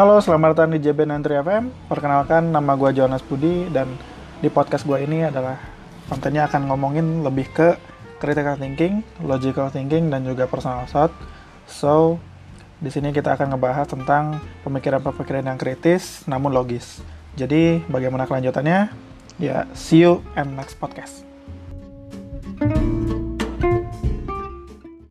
Halo, selamat datang di JB93 FM. Perkenalkan, nama gue Jonas Budi dan di podcast gue ini adalah kontennya akan ngomongin lebih ke critical thinking, logical thinking, dan juga personal thought. So, di sini kita akan ngebahas tentang pemikiran-pemikiran yang kritis namun logis. Jadi, bagaimana kelanjutannya? Ya, see you and next podcast.